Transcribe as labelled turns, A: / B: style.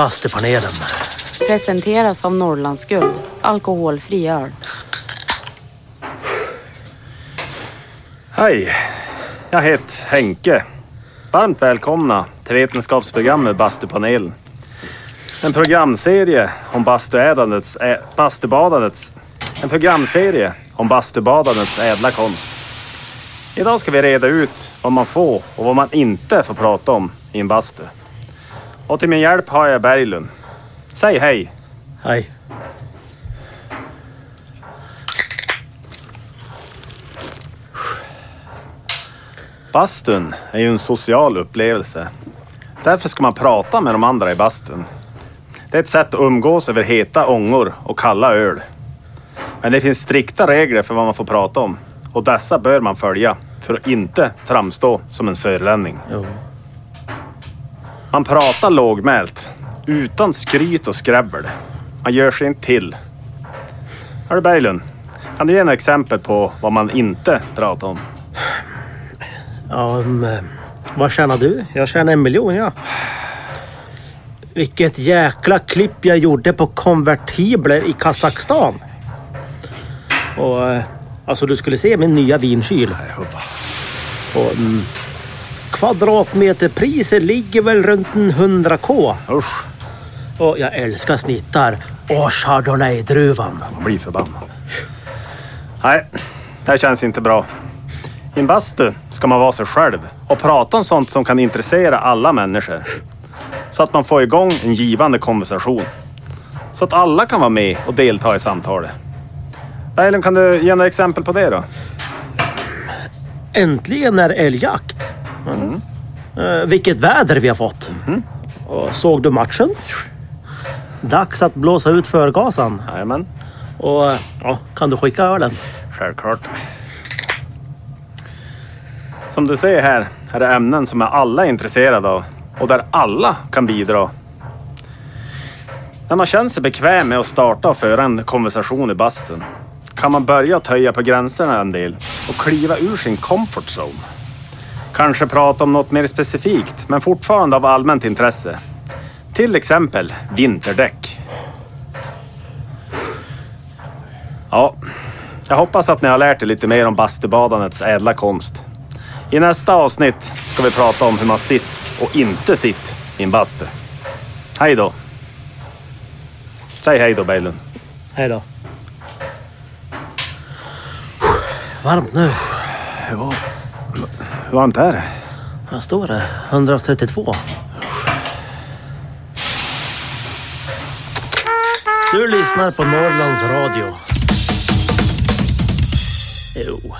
A: Bastupanelen.
B: Presenteras av Norrlandsguld, alkoholfri öl.
C: Hej, jag heter Henke. Varmt välkomna till Vetenskapsprogrammet Bastupanelen. En programserie om bastuädandets, ä, bastubadandets, en programserie om bastubadandets ädla konst. Idag ska vi reda ut vad man får och vad man inte får prata om i en bastu. Och till min hjälp har jag Berglund. Säg hej.
A: Hej.
C: Bastun är ju en social upplevelse. Därför ska man prata med de andra i bastun. Det är ett sätt att umgås över heta ångor och kalla öl. Men det finns strikta regler för vad man får prata om och dessa bör man följa för att inte framstå som en sörlänning.
A: Jo.
C: Man pratar lågmält, utan skryt och skräbbel. Man gör sig inte till. Hörru Berglund, kan du ge några exempel på vad man inte pratar om?
A: Ja, eh, vad tjänar du? Jag tjänar en miljon, ja. Vilket jäkla klipp jag gjorde på konvertibler i Kazakstan. Och eh, alltså du skulle se min nya vinkyl. Och, mm, kvadratmeterpriset ligger väl runt en 100k.
C: Usch,
A: Och jag älskar snittar och chardonnay-druvan.
C: man blir förbannad. Nej, det här känns inte bra. I en bastu ska man vara sig själv och prata om sånt som kan intressera alla människor. Så att man får igång en givande konversation. Så att alla kan vara med och delta i samtalet. Berglund, kan du ge några exempel på det då?
A: Äntligen är älgjakt. Mm. Eh, vilket väder vi har fått. Och såg du matchen? Dags att blåsa ut förgasan.
C: Jajamän,
A: Och ja, kan du skicka ölen?
C: självklart. Som du ser här är det ämnen som är alla intresserade av och där alla kan bidra. När man känner sig bekväm med att starta och föra en konversation i bastun kan man börja töja på gränserna en del och kliva ur sin comfort zone. Kanske prata om något mer specifikt, men fortfarande av allmänt intresse. Till exempel vinterdäck. Ja, jag hoppas att ni har lärt er lite mer om bastubadandets ädla konst. I nästa avsnitt ska vi prata om hur man sitter och inte sitter i en bastu. Hej då! Säg hej då Berglund.
A: Hej då. Varmt nu.
C: Ja, hur varmt är det?
A: Vad står det? 132. Du lyssnar på Norrlands Radio. Jo.